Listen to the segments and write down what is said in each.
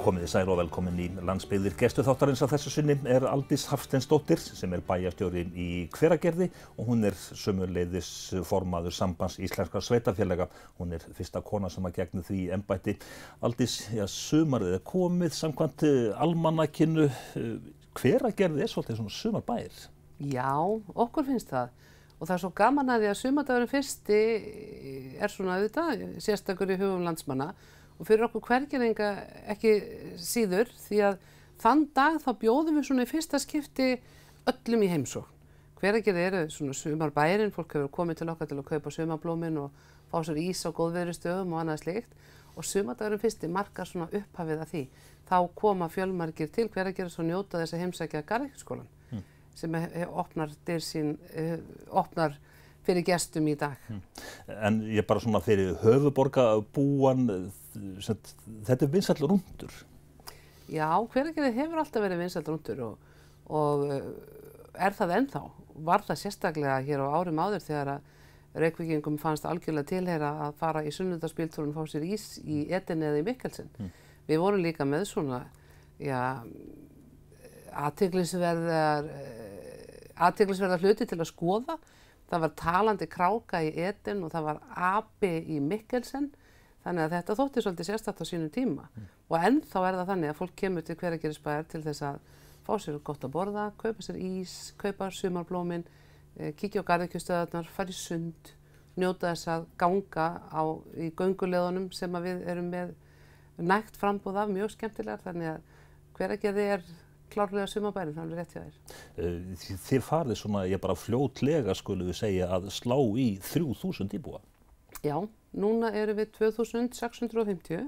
Komið í sæl og velkomin í landsbyggðir. Gestu þáttarins að þessu sinni er Aldís Hafstensdóttir sem er bæjarstjóri í Hveragerði og hún er sömuleiðis formaður sambands íslenskar sveitafélaga. Hún er fyrsta kona sem að gegna því ennbætti. Aldís, já, sumarið er komið samkvæmt almanakinu. Hveragerði er svolítið svona sumarbæir. Já, okkur finnst það. Og það er svo gaman að því að sumardagurinn fyrsti er svona auðvitað, sérstakur í hugum landsmanna og fyrir okkur hvergeringa ekki síður því að þann dag þá bjóðum við svona í fyrsta skipti öllum í heimsókn. Hveragerði eru svona sumar bærin, fólk hefur komið til okkar til að kaupa sumablómin og fá sér ís á góðveru stöðum og annað slikt og sumardagurinn fyrsti markar svona upphafið að því. Þá koma fjölmargir til Hveragerði svo njóta þess að heimsækja Garðvíkskólan mm. sem opnar, sín, opnar fyrir gestum í dag. Mm. En ég bara svona fyrir höfuborgabúan, þetta er vinsall rundur. Já, hveragerði hefur alltaf verið vinsall rundur og, og eh, er það ennþá. Var það sérstaklega hér á árum áður þegar að Reykjavíkingum fannst algjörlega tilheyra að fara í sunnundarspíltúrun og fá sér ís í Etin eða í Mikkelsen. Mm. Við vorum líka með svona, já, aðteglisverðar, eh, aðteglisverðar hluti til að skoða það var talandi kráka í Eden og það var api í Mikkelsen þannig að þetta þótti svolítið sérstatt á sínum tíma mm. og ennþá er það þannig að fólk kemur til hveragerisbæðar til þess að fá sér gott að borða, kaupa sér ís, kaupa sumarblómin, eh, kíkja á garðekjustöðarnar, fara í sund, njóta þess að ganga á, í gönguleðunum sem við erum með nægt frambúð af mjög skemmtilegar þannig að hveragerði er klárlega sumabærin, er rétt hjá þér. Eh, þið farið svona, ég bara fljótlega skulum við segja að slá í 3000 íbúa. Já, núna eru við 2650,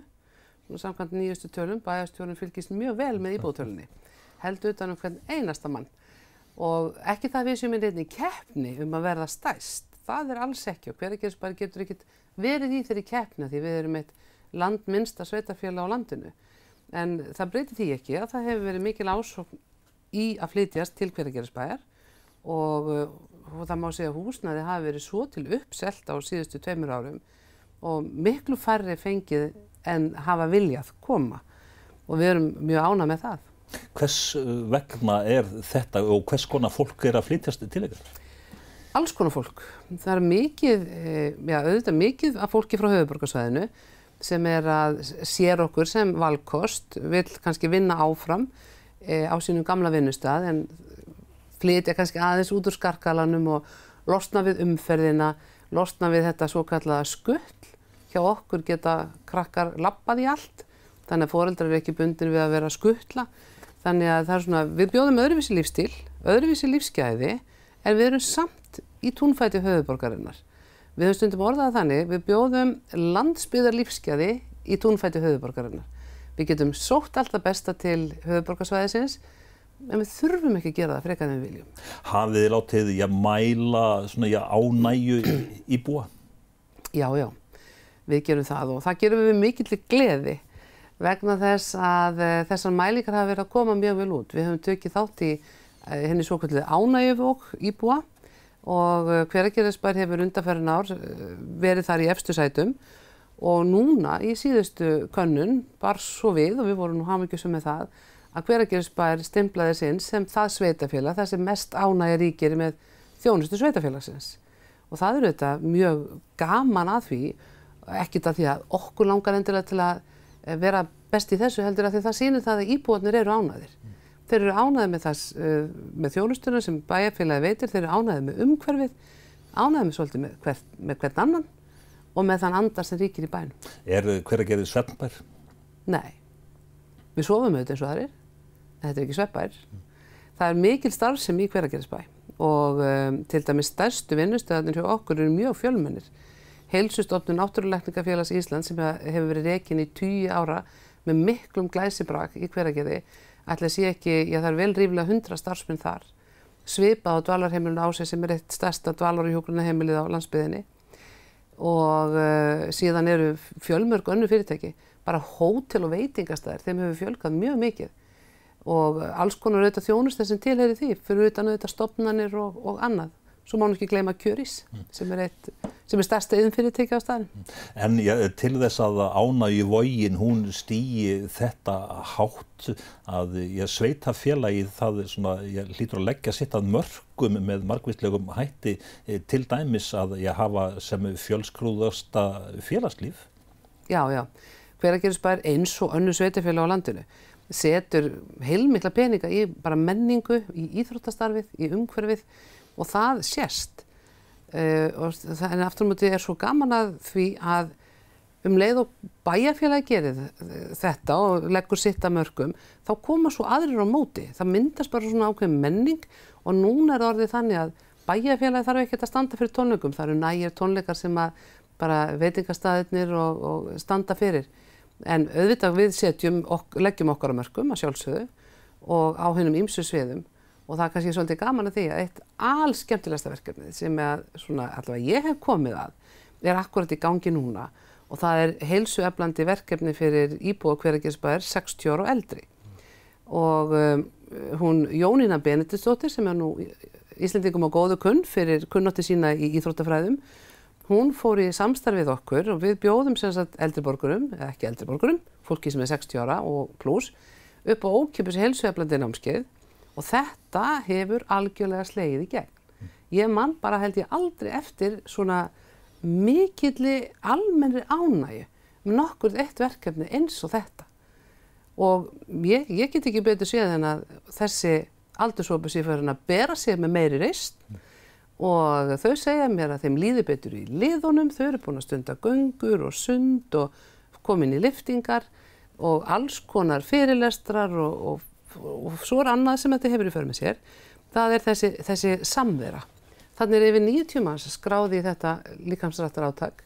samkvæmt nýjustu tölum, bæjastjórun fylgist mjög vel með íbútölunni, held utan um hvern einasta mann. Og ekki það við sem er einni keppni um að verða stæst, það er alls ekki. Og hverjargersbæri getur ekkert verið í þeirri keppna því við erum eitt landminsta sveitafjöla á landinu. En það breytir því ekki að það hefur verið mikil ásókn í að flytjast til hveragerðisbæjar og, og það má segja að húsnaði hafi verið svo til uppselt á síðustu tveimur árum og miklu færri fengið en hafa viljað koma og við erum mjög ána með það. Hvers vegna er þetta og hvers konar fólk er að flytjast til eitthvað? Alls konar fólk. Það er mikið, eh, já auðvitað mikið af fólki frá höfuborgarsvæðinu sem er að sér okkur sem valkost, vil kannski vinna áfram e, á sínum gamla vinnustad en flytja kannski aðeins út úr skarkalanum og losna við umferðina, losna við þetta svo kallaða skull. Hjá okkur geta krakkar lappað í allt, þannig að foreldrar eru ekki bundin við að vera skuttla. Þannig að það er svona, við bjóðum öðruvísi lífstíl, öðruvísi lífsgæði, en við erum samt í túnfæti höfuborgarinnar. Við höfum stundum orðað þannig, við bjóðum landsbyðar lífsgæði í túnfæti höfuborgarinnar. Við getum sótt alltaf besta til höfuborgarsvæðisins, en við þurfum ekki að gera það frekar en við viljum. Hafið þið látið í að mæla svona í ánæju í búa? Já, já, við gerum það og það gerum við mikill gleði vegna þess að uh, þessar mælingar hafa verið að koma mjög vel út. Við höfum tökið þátt í henni svo kallið ánæjuvók í búa og uh, hveragerðisbær hefur undanferðin ár verið þar í efstu sætum og núna í síðustu könnun bar svo við og við vorum nú hafmyggjusum með það að hveragerðisbær stimplaði sinn sem það sveitafélag, það sem mest ánægja ríkir með þjónustu sveitafélagsins og það eru þetta mjög gaman að því, ekkit að því að okkur langar endilega til að eh, vera best í þessu heldur að því það sýnir það að íbúarnir eru ánæðir. Þeir eru ánæðið með, uh, með þjónustuna sem bæjarfélagi veitir, þeir eru ánæðið með umhverfið, ánæðið með svolítið með, hver, með hvern annan og með þann andar sem ríkir í bænum. Er hver að gera svefnbær? Nei, við sofum auðvitað eins og það er, þetta er ekki. Mm. Það er mikil starfsem í hver að gera spæ og um, til dæmis stærstu vinnustöðarnir hjá okkur eru mjög fjölmennir. Heilsustofnun Náttúruleikningafélags Ísland sem hefur verið reygin í tíu ára með miklum glæsibrak í hveragerði ætla að sé ekki, já það er vel rífilega hundra starfsmenn þar, svipað á dvalarheimilinu áseg sem er eitt stærsta dvalar- og hjókunaheimilið á landsbyðinni og uh, síðan eru fjölmörg önnu fyrirtæki, bara hótel og veitingastæðir, þeim hefur fjölgað mjög mikið og alls konar auðvitað þjónust þessum tilheyri því, fyrir auðvitað auðvitað stopnarnir og, og annað, svo má nú ekki gleyma Kjörís sem er eitt sem er stærsta yðinfyrirtæki á staðin. En ja, til þess að ána í vógin hún stýi þetta hátt að ég sveita félagið það svona, ég hlýtur að leggja sitt að mörgum með margvistlegum hætti eh, til dæmis að hafa sem fjölskrúðasta félagslíf. Já, já. Hveragerðisbær eins og önnu sveitafélag á landinu setur heilmikla peninga í bara menningu, í íþróttastarfið, í umhverfið og það sérst. Uh, og það en aftur á móti er svo gaman að því að um leið og bæjarfélagi gerir þetta og leggur sitt að mörgum þá koma svo aðrir á móti. Það myndast bara svona ákveðin menning og núna er orðið þannig að bæjarfélagi þarf ekki að standa fyrir tónleikum. Það eru nægir tónleikar sem að bara veitingastæðinir og, og standa fyrir en auðvitað við setjum ok, leggjum okkar á mörgum að sjálfsögðu og á hennum ímsu sviðum. Og það er kannski svolítið gaman að því að eitt alls skemmtilegsta verkefnið sem er svona allavega ég hef komið að er akkurat í gangi núna. Og það er heilsueflandi verkefni fyrir íbúa hveragersbæðir 60 ára og eldri. Og um, hún Jónína Benediktsdóttir sem er nú Íslendingum á góðu kunn fyrir kunnotti sína í Íþróttafræðum hún fór í samstarfið okkur og við bjóðum sagt eldriborgurum, eða ekki eldriborgurum, fólki sem er 60 ára og pluss upp á ókjöpus heilsueflandi námskeið og þetta hefur algjörlega slegið í gegn. Ég mann bara held ég aldrei eftir svona mikilli almennri ánægu með nokkur eitt verkefni eins og þetta. Og ég, ég get ekki betur séð en að þessi aldursópa sé fyrir að bera sig með meiri reist og þau segja mér að þeim líði betur í liðunum, þau eru búin að stunda gungur og sund og komin í liftingar og alls konar fyrirlestrar og, og og svo er annað sem þetta hefur í för með sér, það er þessi, þessi samvera. Þannig er yfir 90 manns skráði í þetta líkamsrættar áttak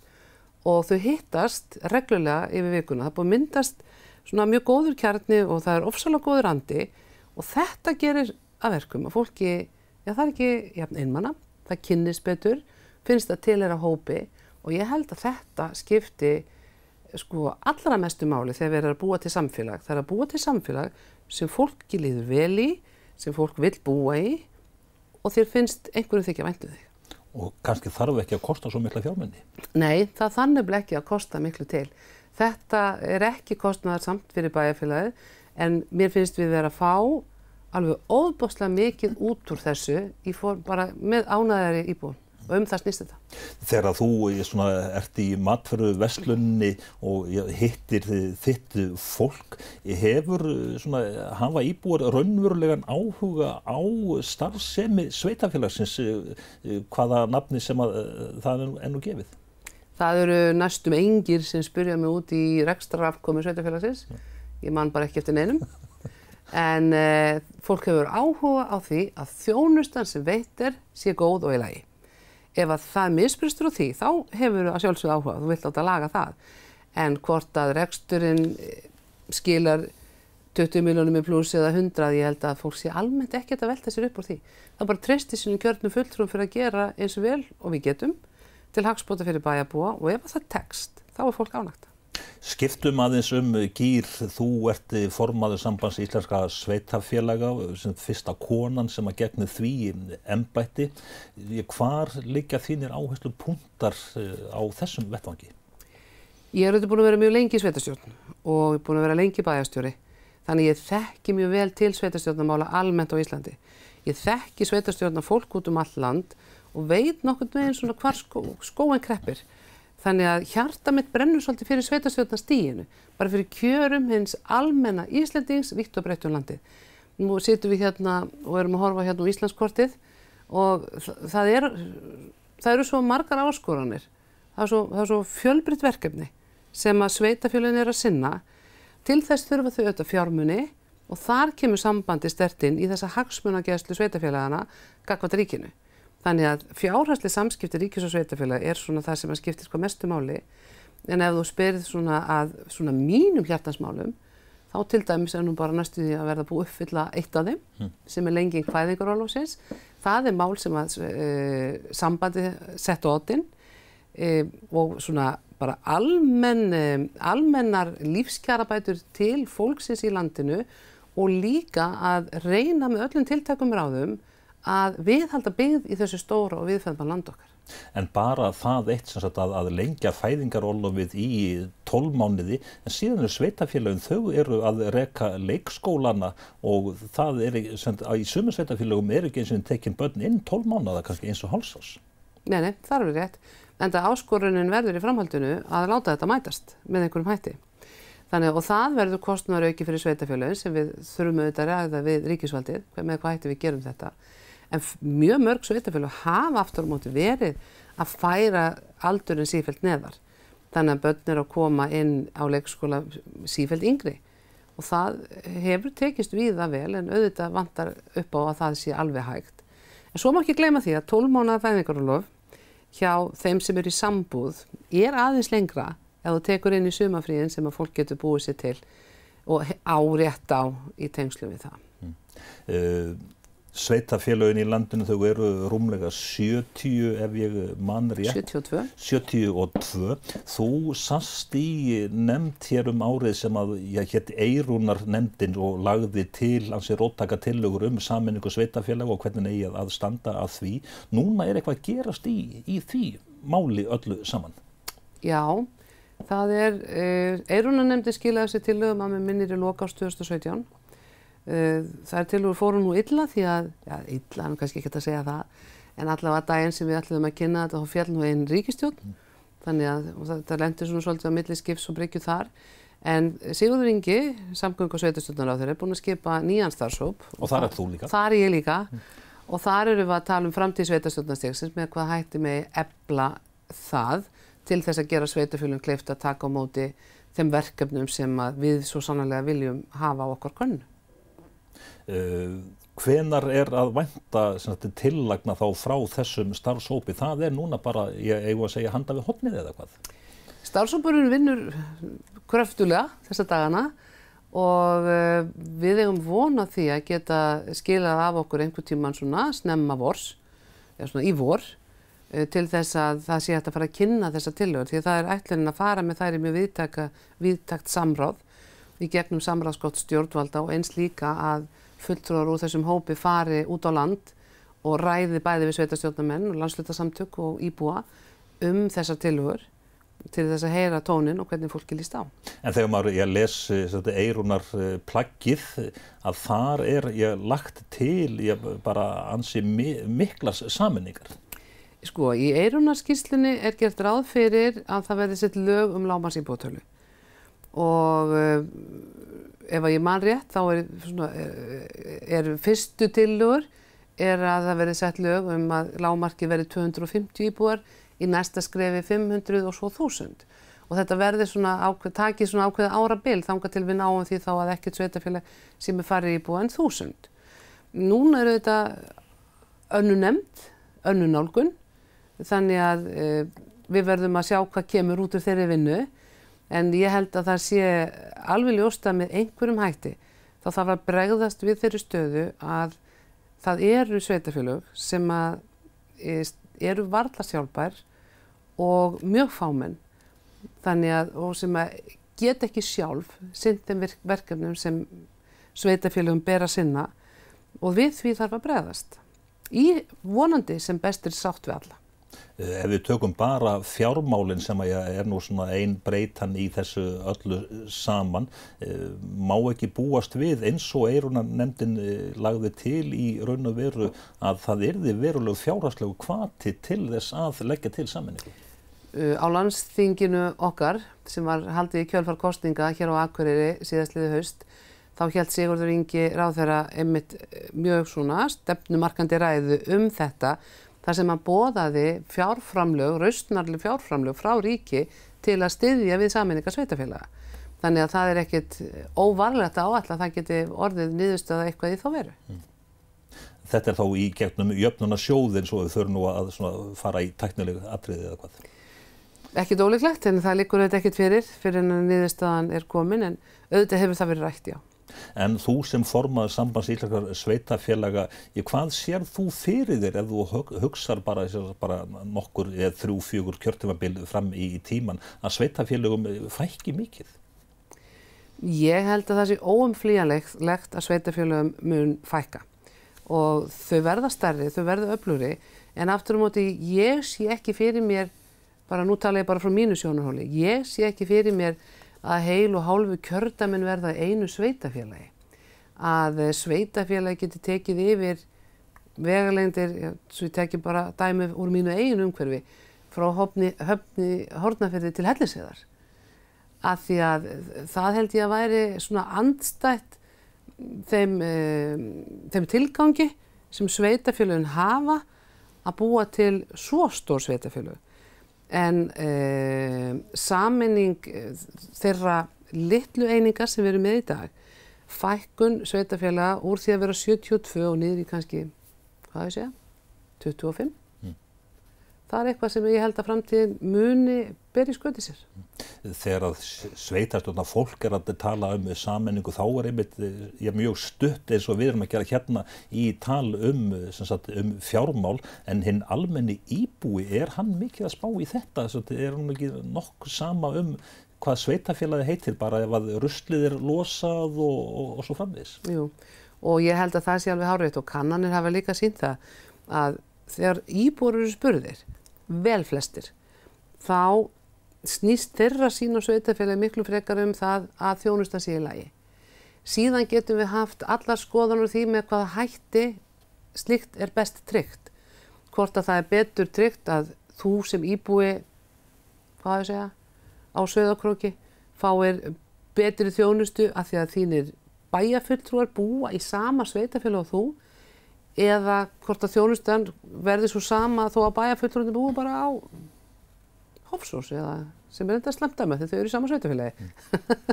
og þau hittast reglulega yfir vikuna. Það búið myndast svona mjög góður kjarni og það er ofsalega góður andi og þetta gerir að verkum að fólki, já það er ekki jafn einmanna, það kynnis betur, finnst það til þeirra hópi og ég held að þetta skipti sko allra mestu máli þegar við erum að búa til samfélag. Það er að búa til samfélag sem fólki líður vel í, sem fólk vil búa í og þér finnst einhverju þykja væntu um þig. Og kannski þarf ekki að kosta svo mikla fjármenni? Nei, það þannig ekki að kosta miklu til. Þetta er ekki kostnaðar samt fyrir bæjarfélagið en mér finnst við verið að fá alveg óbúslega mikið út úr þessu fór, bara með ánæðari íbúin og um það snýst þetta. Þegar þú svona, ert í matföru vestlunni og hittir þitt fólk, hefur svona, hafa íbúar raunverulegan áhuga á starfsemi sveitafélagsins, hvaða nafni sem að, það er ennú gefið? Það eru næstum engir sem spyrja mig út í rekstrarafkomi sveitafélagsins, ég man bara ekki eftir neinum. En uh, fólk hefur áhuga á því að þjónustan sem veitir sé góð og í lagi. Ef að það misbristur á því þá hefur að sjálfsögðu áhuga, þú vilt átt að laga það. En hvort að reksturinn eh, skilar 20 miljónum í pluss eða 100 ég held að fólk sé almennt ekkert að velta sér upp úr því. Það bara treystir sínum kjörnum fulltrúum fyrir að gera eins og vel og við getum til hagspóta fyrir bæjarbúa og ef það tekst þá er fólk ánægt Skiptum aðeins um Gýr, þú ert formaður sambands íslenska sveitafélaga sem fyrsta konan sem að gegni því ennbætti. Hvar liggja þínir áherslu punktar eh, á þessum vettvangi? Ég er auðvitað búin að vera mjög lengi í sveitastjórn og búin að vera lengi bæjastjóri. Þannig ég þekki mjög vel til sveitastjórnamála almennt á Íslandi. Ég þekki sveitastjórna fólk út um all land og veit nokkur með einn svona hvar skó, skóen kreppir. Þannig að hjarta mitt brennur svolítið fyrir sveitastjórnastíginu, bara fyrir kjörum hins almenna Íslandings vitt og breytt um landið. Nú sittum við hérna og erum að horfa hérna á Íslandskortið og það, er, það eru svo margar áskoranir, það er svo, svo fjölbrytt verkefni sem að sveitafjölun er að sinna. Til þess þurfa þau auðvitað fjármunni og þar kemur sambandi stertinn í þessa hagsmunageðslu sveitafélagana gagvat ríkinu. Þannig að fjárhæsli samskipti ríkis og sveitafélag er svona það sem að skiptir hvað mestu máli en ef þú spyrð svona að svona mínum hjartansmálum þá til dæmis er nú bara næstu því að verða búið uppfylla eitt af þeim mm. sem er lengi í hvæðingarólósins. Það er mál sem að e, sambandi sett á ottin e, og svona bara almenn, e, almennar lífskjarabætur til fólksins í landinu og líka að reyna með öllum tiltakum ráðum að viðhalda byggð í þessu stóra og viðfæðma land okkar. En bara það eitt sem sagt að, að lengja fæðingarólofið í tólmániði, en síðan er sveitafélagin, þau eru að reka leikskólana og það er, sem, í sumu sveitafélagum er ekki eins og tekinn börn inn tólmánaða kannski eins og hálsás. Nei, nei, það eru rétt. En það áskorunin verður í framhaldinu að láta þetta mætast með einhverjum hætti. Þannig og það verður kostnæður auki fyrir sveitafélagin sem við þurfum auðvitað að ræða við ríkisvaldið með hvað hætti við gerum þetta en mjög mörg sveitafélag hafa aftur á móti verið að færa aldurinn sífælt neðar. Þannig að börn er að koma inn á leikskóla sífælt yngri og það hefur tekist við það vel en auðvitað vantar upp á að það sé alveg hægt. En svo má ekki gleyma því að 12 mánuða fæðingarulof hjá þeim sem eru í sambúð er aðeins lengra ef þú tekur inn í sumafríðin sem að fólk getur búið sér til og árétt á í tengslu við það. Mm. Uh, Sveitafélagin í landinu þau eru rúmlega 70 ef ég mann rétt. 72. 72. Þú sast í nefnd hér um árið sem að ég hétt Eirúnar nefndin og lagði til hansi róttaka tillögur um saminningu sveitafélag og hvernig eigi að standa að því. Núna er eitthvað gerast í, í því máli öllu saman. Já, það er, eh, Eirúnar nefndi skilaði þessi tillögum að með minnir í loka ást 2017 Eh, það er til og fórum nú illa því að, já illa, nú kannski ekki að segja það, en allavega daginn sem við ætlum að kynna þetta þá fjall nú einn ríkistjón, mm. þannig að þetta lendur svona svolítið á milli skips og bryggju þar. En Sigurður Ingi, samgöng og sveitastöndar á þeirra, er búin að skipa nýjan starfsóp. Og þar er þú líka. Þar er ég líka. Mm. Og þar eru við að tala um framtíð sveitastöndastíksins með hvað hætti með ebla það til þess að gera sveitafjölum kleift að taka á móti þeim verkefnum sem við svo sannlega viljum hafa á okkar konnu. Uh, hvenar er að vænta tillagna þá frá þessum starfsópi? Það er núna bara, ég eigu að segja, handa við hodnið eða hvað? Starfsópurinn vinnur kröftulega þessa dagana og uh, við eigum vona því að geta skilað af okkur einhver tíman svona snemma vors, eða svona í vor, uh, til þess að það sé hægt að fara að kynna þessa tillögur því það er ætlunin að fara með þær í mjög viðtakt samráð í gegnum samráðskott stjórnvalda og eins líka að fulltrúar úr þessum hópi fari út á land og ræði bæði við sveitastjórnamenn og landslutasamtök og íbúa um þessar tilhugur til þess að heyra tónin og hvernig fólki líst á. En þegar maður, ég les eirunar eh, plaggið að þar er ég lagt til ég bara ansi miklas saminningar. Sko, í eirunarskíslunni er gert ráð fyrir að það verði sett lög um lámarsýbótölu og uh, ef ég man rétt þá er, svona, eh, er fyrstu tillögur er að það verði sett lög um að lágmarki verði 250 íbúar í næsta skrefi 500 og svo 1000 og þetta verði svona ákveð, takið svona ákveða ára bil þanga til við náum því þá að ekkert sveitafélag sem er farið íbúa en 1000. Núna eru þetta önnu nefnd, önnu nálgun þannig að e, við verðum að sjá hvað kemur út úr þeirri vinnu en ég held að það sé alveg ljósta með einhverjum hætti þá þarf að bregðast við þeirri stöðu að það eru sveitafélög sem að e, eru varðlasjálfbær og mjög fámenn. Þannig að og sem að get ekki sjálf syndum verkefnum sem sveitafélögum ber að sinna. Og við því þarf að bregðast. Í vonandi sem bestir sátt við alla. Eh, ef við tökum bara fjármálinn sem er nú svona einn breytan í þessu öllu saman, eh, má ekki búast við eins og eiruna nefndin eh, lagði til í raun og veru að það erði veruleg fjárhagslegu kvati til þess að leggja til saminningu? Á landsþinginu okkar sem var haldið í kjölfar kostninga hér á Akureyri síðastliði haust, þá held Sigurður Ingi ráð þeirra einmitt mjög svona stefnumarkandi ræðu um þetta þar sem hann bóðaði fjárframlög, raustnarlega fjárframlög frá ríki til að styðja við saminninga sveitafélaga. Þannig að það er ekkit óvarlegt að áalla að það geti orðið niðurstöða eitthvað í þá veru. Mm. Þetta er þá í gegnum jöfnuna sjóðin svo við þurfum nú að fara í tæknilega atriðið eða hvað? Ekkit ólíklegt en það likur auðvitað ekkit fyrir fyrir en niðurstöðan er komin en auðvitað hefur það verið rætt já. En þú sem formaður sambands íslakar sveitafélaga, hvað sér þú fyrir þér ef þú hugsar bara, bara nokkur eða þrjú, fjögur kjörtumabil fram í tíman að sveitafélagum fækki mikið? Ég held að það sé óumflíjanlegt að sveitafélagum mun fækka og þau verða stærri, þau verða öflugri en aftur á móti ég sé ekki fyrir mér, bara nú tala ég bara frá mínu sjónarhóli, ég sé ekki fyrir mér að heil og hálfu kjördamin verða einu sveitafélagi að sveitafélagi geti tekið yfir vegalengdir, svo ég tekja bara dæmi úr mínu eigin umhverfi frá höfni, höfni hornafyrði til helliseðar að því að það held ég að væri svona andstætt þeim, e, þeim tilgangi sem sveitafélagin hafa að búa til svo stór sveitafélag en e, saminning þeirra litlu einingar sem við erum með í dag fækkun sveitafélaga úr því að vera 72 og niður í kannski, hvað ég segja, 25 það er eitthvað sem ég held að framtíðin muni beri sköti sér. Þegar að sveitastjórna fólk er að tala um sammenningu þá er einmitt ég, mjög stutt eins og við erum að gera hérna í tal um, sagt, um fjármál en hinn almenni íbúi er hann mikið að spá í þetta er hann ekki nokkuð sama um hvað sveitafélagi heitir bara ef að ruslið er losað og, og, og svo framvis. Jú og ég held að það sé alveg hárétt og kannanir hafa líka sínt það að þegar íbúur eru spurðir vel flestir, þá snýst þeirra sín og sveitafélagi miklu frekar um það að þjónusta sé í lagi. Síðan getum við haft allar skoðanur því með hvaða hætti slikt er best tryggt. Hvort að það er betur tryggt að þú sem íbúi, hvað ég segja, á söðakróki fáir betri þjónustu af því að þínir bæjafulltrúar búa í sama sveitafélag og þú eða hvort að þjónustan verði svo sama þó að bæjarfullurinn búi bara á Hofsós eða sem er enda slemt að með því þau eru í sama sveitufélagi.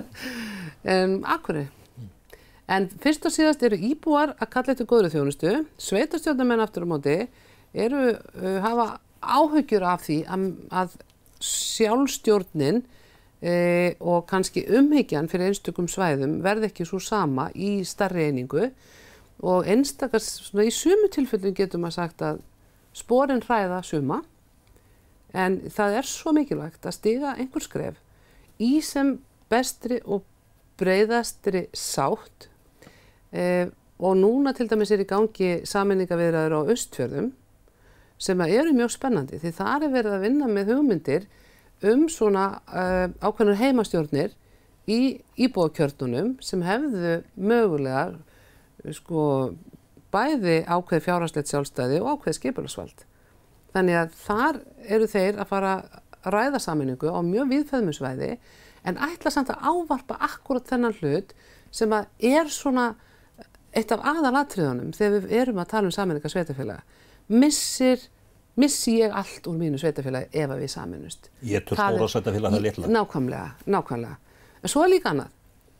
en akkurri. En fyrst og síðast eru íbúar að kalla eitthvað góðri þjónustu. Sveitastjórnarmenn aftur á móti eru, uh, hafa áhugjur af því að, að sjálfstjórnin uh, og kannski umhyggjan fyrir einstökum svæðum verði ekki svo sama í starri einingu og einstakast svona í sumu tilfellin getur maður sagt að spórin hræða suma. En það er svo mikilvægt að stiga einhver skref í sem bestri og breyðastri sátt. Eh, og núna til dæmis er í gangi saminningavirðar á austfjörðum sem eru mjög spennandi því það er verið að vinna með hugmyndir um svona uh, ákveðnar heimastjórnir í íbúakjörnunum sem hefðu mögulegar sko bæði ákveð fjárhastlegt sjálfstæði og ákveð skipularsvald. Þannig að þar eru þeir að fara að ræða saminningu á mjög viðfæðmusvæði en ætla samt að ávarpa akkurat þennan hlut sem að er svona eitt af aðalatriðunum þegar við erum að tala um saminninga sveitafélaga. Missir, missi ég allt úr mínu sveitafélagi ef að við saminust. Ég tör stóra sveitafélag það litla. Nákvæmlega, nákvæmlega. En svo er líka annað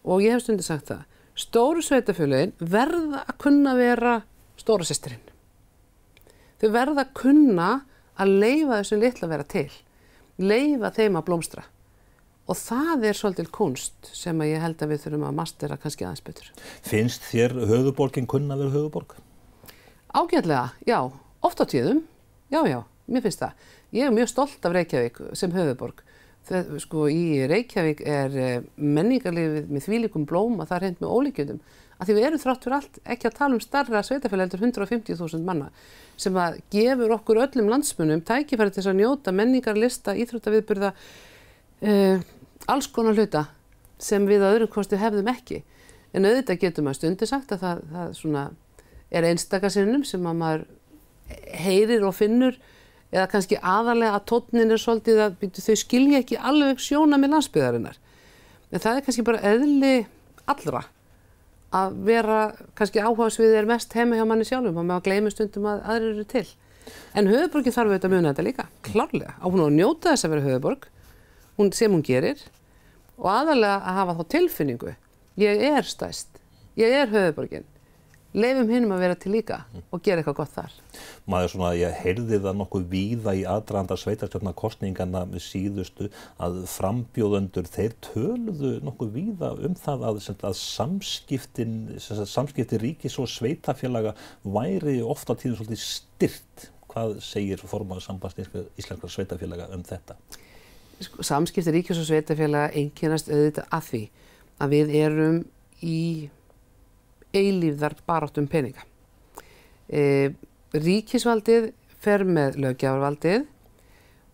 og ég hef stundið sagt það stóru sveitafélagin verða að kunna vera stóra sýstirinn. Þau verða að kunna að leifa þessum litla vera til, leifa þeim að blómstra. Og það er svolítil kunst sem ég held að við þurfum að mastera kannski aðeins betur. Finnst þér höfuborgin kunna vera höfuborg? Ágætlega, já. Oft á tíðum, já, já, mér finnst það. Ég er mjög stolt af Reykjavík sem höfuborg það, sko í Reykjavík er eh, menningarlefið með þvílikum blóm að það er hend með ólíkjöndum að því við erum þrátt fyrir allt ekki að tala um starra sveitafélagildur 150.000 manna sem að gefur okkur öllum landsmunum tækifæri til þess að njóta menningarlista, íþróttaviðburða uh, alls konar hluta sem við að öðrum kosti hefðum ekki. En auðvitað getum að stundi sagt að það, það er einstakasinnum sem að maður heyrir og finnur eða kannski aðalega að tótnin er svolítið að þau skilja ekki alveg sjóna með landsbyðarinnar. En það er kannski bara eðli allra að vera kannski áhugaðsvið er mest heima hjá manni sjálfum og með að gleymi stundum að aðrir eru til. En höfuborgin þarf auðvitað að muna þetta líka, klárlega. Á hún að njóta þess að vera höfuborg, hún, sem hún gerir og aðalega að hafa þá tilfinningu. Ég er stæst, ég er höfuborgin leifum hinnum að vera til líka og gera eitthvað gott þar. Maður svona, ég heyrði það nokkuð víða í aðdraðanda sveitarstjórnarkostningana við síðustu að frambjóðöndur, þeir töluðu nokkuð víða um það að, að samskiptin, samskipti ríkis og sveitafélaga væri ofta tíðum svolítið styrt. Hvað segir formáðu sambast íslenskar sveitafélaga um þetta? Sko, samskipti ríkis og sveitafélaga einkennast auðvitað að því að við erum í eilíðar barátt um peninga. E, ríkisvaldið fer með lögjafarvaldið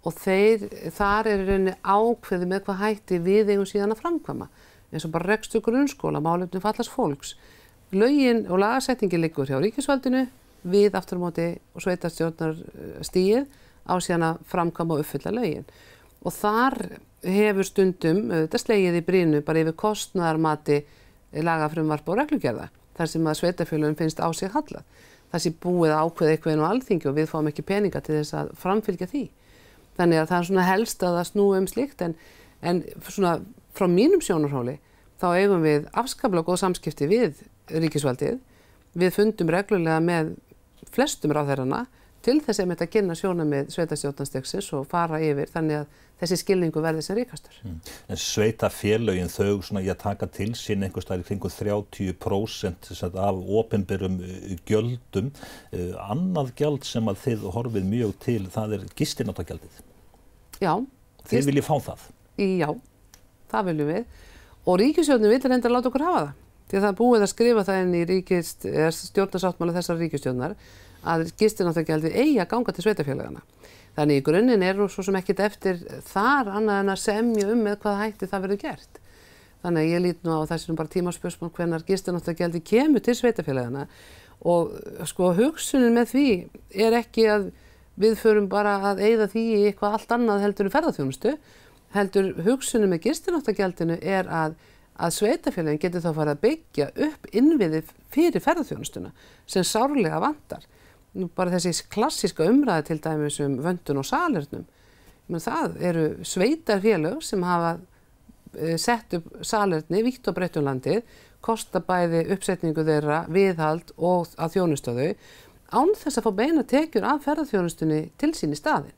og þeir, þar er rauninni ákveði með hvað hætti við eigum síðan að framkvama eins og bara rekstu grunnskóla, málefnum fallast fólks. Lögin og lagasetningi liggur hjá ríkisvaldinu við aftur á móti og sveitastjórnar stíið á síðan að framkvama og uppfylla lögin. Og þar hefur stundum, þetta slegið í brínu, bara yfir kostnarmati lagafrumvarp og reglugjörða, þar sem að sveitafjölunum finnst á sig hallað. Það sé búið ákveð eitthvað inn á alþingi og við fáum ekki peninga til þess að framfylgja því. Þannig að það er svona helst að það snú um slikt en, en svona frá mínum sjónarhóli þá eigum við afskaplega góð samskipti við ríkisvaldið. Við fundum reglulega með flestum ráðherrana til þess að þetta kynna sjóna með sveitastjórnanstegsins og fara yfir þannig að þessi skilningu verði sem ríkastur. Mm. En sveitafélögin þau svona í að taka til sín einhvers staðar í kringu 30% af ofinberum uh, gjöldum. Uh, annað gjald sem að þið horfið mjög til það er gistináttagjaldið. Já. Þið viljið fá það? Já, það viljum við og ríkistjórnum vil reynda að láta okkur hafa það. Því að það er búið að skrifa það inn í stjórnarsáttmála þessar ríkistjórnar að gistináttagjaldið eigi að ganga til sveitafélagana. Þannig í grunninn er nú svo sem ekkit eftir þar annað en að semja um með hvað hætti það verður gert. Þannig að ég lít nú á þessum bara tímaspörsmál hvernar gistináttagjaldið kemur til sveitafélagana og sko hugsunin með því er ekki að við förum bara að eigða því í eitthvað allt annað heldur um ferðarþjónustu heldur hugsunum með gistináttagjaldinu er að, að sveitafélagin getur þá farið að byggja upp innviði fyrir ferðarþjónustuna sem sárlega vantar. Bara þessi klassiska umræði til dæmis um vöndun og salernum. Það eru sveitarfélög sem hafa e, sett upp salerni vitt og breyttunlandið, kosta bæði uppsetningu þeirra, viðhald og að þjónustöðu án þess að fá beina tekjur af ferðarþjónustunni til sín í staðin.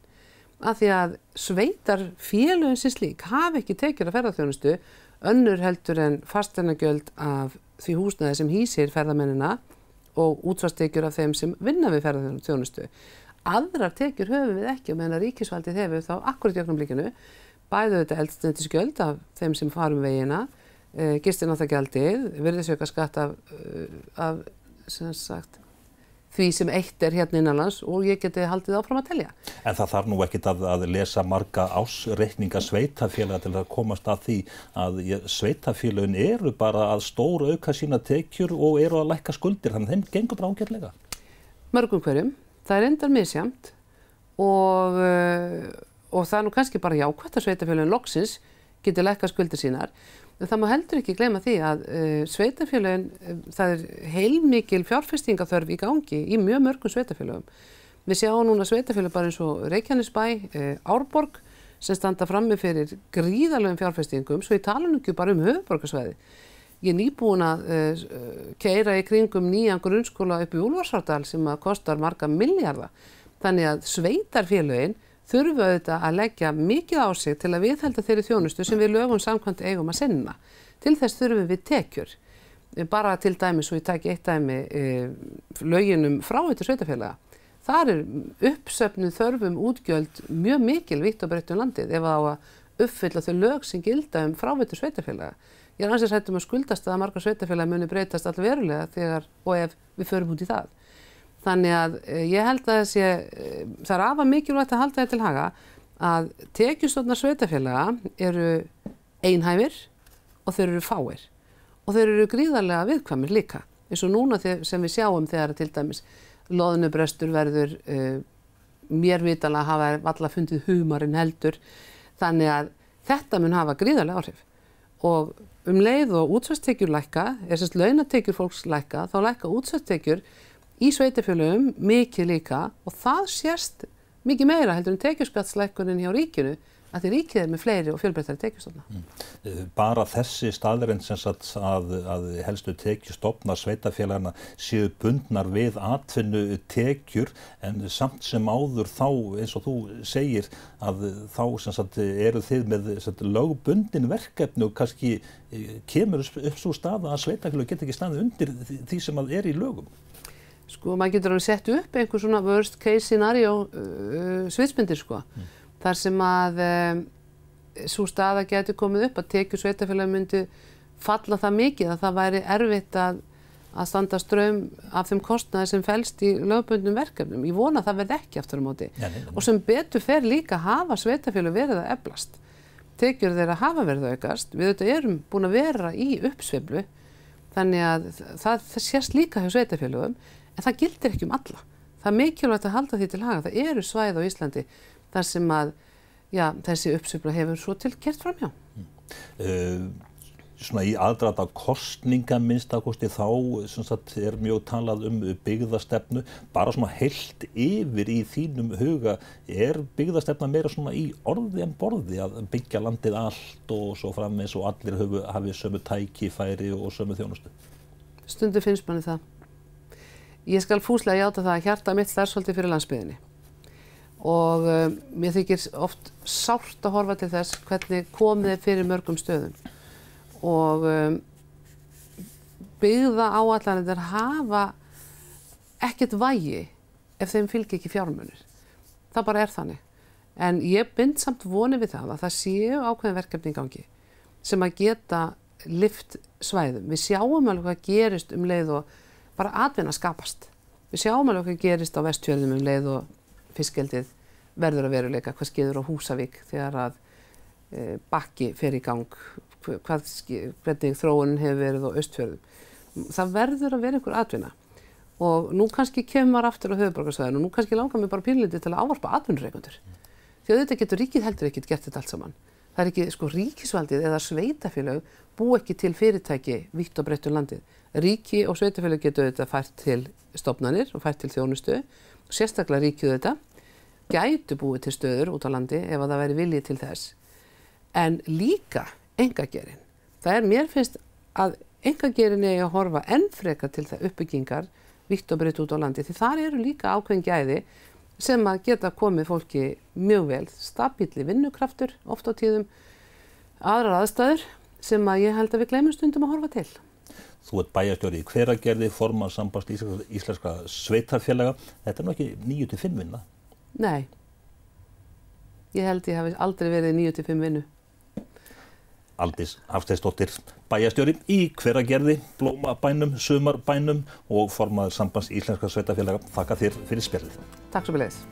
Af því að sveitar félögum sem slík hafi ekki tekjur af ferðarþjónustu önnur heldur en fastegnagjöld af því húsnaði sem hýsir ferðarmennina og útsvarstekjur af þeim sem vinna við ferðarþjónustu. Aðrar tekjur höfum við ekki og meðan að ríkisvaldið hefur þá akkurat í oknum blikinu bæðu þetta eldstendisgjöld af þeim sem farum vegina, e, eh, gistináttagjaldið, virðisöka skatt af, eh, af sem sagt því sem eitt er hérna innanlands og ég geti haldið áfram að telja. En það þarf nú ekkit að, að lesa marga ásreikninga sveitafélaga til að komast að því að sveitafélagin eru bara að stóra auka sína tekjur og eru að lækka skuldir, þannig að þeim gengur bara ágjörlega. Mörgum hverjum, það er endar misjamt og, eh, og það er nú kannski bara jákvæmt að sveitafélagin loksins getur lækka skuldir sínar En það má heldur ekki gleyma því að uh, sveitafélagin, uh, það er heilmikil fjárfestingathörf í gangi í mjög mörgum sveitafélagum. Við sjáum núna sveitafélag bara eins og Reykjanesbæ, uh, Árborg sem standa frammi fyrir gríðalögum fjárfestingum, svo ég tala nú ekki bara um höfuborgarsvæði. Ég er nýbúin að keira í kringum nýjan grunnskóla upp í Úlfarsvardal sem að kostar marga miljardar. Þannig að sveitarfélagin þurfu auðvitað að leggja mikið á sig til að viðhalda þeirri þjónustu sem við lögum samkvæmt eigum að sinna. Til þess þurfum við tekjur. Bara til dæmi, svo ég tæki eitt dæmi, e, löginum fráveitur sveitafélaga. Það er uppsöfnuð þörfum útgjöld mjög mikil vitt og breytt um landið ef það á að uppfylla þau lög sem gilda um fráveitur sveitafélaga. Ég er ansins hættum að skuldast að margar sveitafélaga muni breytast allverulega þegar og ef við förum út í það. Þannig að eh, ég held að þessi, eh, það er afa mikilvægt að halda þetta til haga að tekjustofnar sveitafélaga eru einhæfir og þeir eru fáir. Og þeir eru gríðarlega viðkvæmir líka eins og núna sem við sjáum þegar til dæmis loðnubrestur verður uh, mér vitala hafa valla fundið humarinn heldur. Þannig að þetta mun hafa gríðarlega áhrif. Og um leið og útsvæstekjur lækka, er sérst launatekjur fólks lækka, þá lækka útsvæstekjur í sveitafélögum mikið líka og það sérst mikið meira heldur en tekjurskattslækunin hjá ríkinu að því ríkið er með fleiri og fjölbreyttari tekjustofna. Mm. Eh, bara þessi staðurinn sem sagt að, að helstu tekjustofna sveitafélagana séu bundnar við atfinnu tekjur en samt sem áður þá eins og þú segir að þá sem sagt eru þið með sagt, lögbundin verkefni og kannski eh, kemur upp svo staða að sveitafélag get ekki staði undir því sem að er í lögum. Sko maður getur alveg sett upp einhver svona worst case scenario uh, sviðsmyndir sko. Mm. Þar sem að um, svo staða getur komið upp að tekju sveitafélagi myndi falla það mikið að það væri erfitt að að standa ström af þeim kostnaði sem fælst í lögbundnum verkefnum. Ég vona að það verði ekki aftur á móti. Nei, nei, nei. Og sem betur fer líka hafa sveitafjölu verið að eflast. Tekjur þeirra hafa verið að aukast. Við þetta erum búin að vera í uppsveiflu þannig að það, það sést líka hjá sveitafjölugum en það gildir ekki um alla. Það er mikilvægt að halda því til haga. Það eru svæð á Íslandi þar sem að já, þessi uppsveifla hefur svo til gert fram hjá. Uh, svona í aðdrata kostninga minnstakosti þá sagt, er mjög talað um byggðastefnu bara svona heilt yfir í þínum huga er byggðastefna meira svona í orði en borði að byggja landið allt og svo frammeins og allir hafi sömu tækifæri og sömu þjónustu Stundu finnst manni það. Ég skal fúslega játa það að hjarta mitt þar svolítið fyrir landsbyðinni og um, mér þykir oft sárt að horfa til þess hvernig komið er fyrir mörgum stöðum og um, byggða áallanir hafa ekkert vægi ef þeim fylgir ekki fjármunir. Það bara er þannig. En ég bind samt vonið við það að það séu ákveðin verkefni í gangi sem að geta lift svæðum. Við sjáum alveg hvað gerist um leið og bara atvinna skapast. Við sjáum alveg hvað gerist á vestfjörðum um leið og fiskjeldið verður að veruleika, hvað skeður á Húsavík þegar að e, bakki fer í gang, hvað, hvernig þróunin hefur verið á östfjörðum. Það verður að vera einhver atvinna og nú kannski kemur aftur á höfuborgarsvæðinu og nú kannski langar mér bara pínlítið til að ávarpa atvinnureikundur. Því að þetta getur ríkið heldur ekkert gert þetta allt saman. Það er ekki, sko, ríkisvaldið eða sveitafélag bú ekki til fyrirtæki vitt og breytt um landið. Ríki og sveitafélag getur þetta fært til stopnarnir og fært til þjónustu, sérstaklega ríkið þetta, gætu búið til stöður út á landi ef að það væri viljið til þess. En líka engagerinn. Það er mér finnst að engagerinn er að horfa enn freka til það uppbyggingar vitt og breytt út á landi því þar eru líka ákveðin gæði sem að geta komið fólki mjög vel, stabíli vinnukraftur oft á tíðum, aðrar aðstæður sem að ég held að við glemum stundum að horfa til. Þú ert bæjarstjóri í hveragerði, formar sambast íslenska, sveitarfélaga. Þetta er nú ekki 9-5 vinna? Nei, ég held ég hafi aldrei verið 9-5 vinnu. Aldís Hafsteinsdóttir, bæjarstjóri í hveragerði, blómabænum, sumarbænum og formaður sambands íslenska sveitafélaga. Þakka þér fyrir spjallið. Takk svo með leiðis.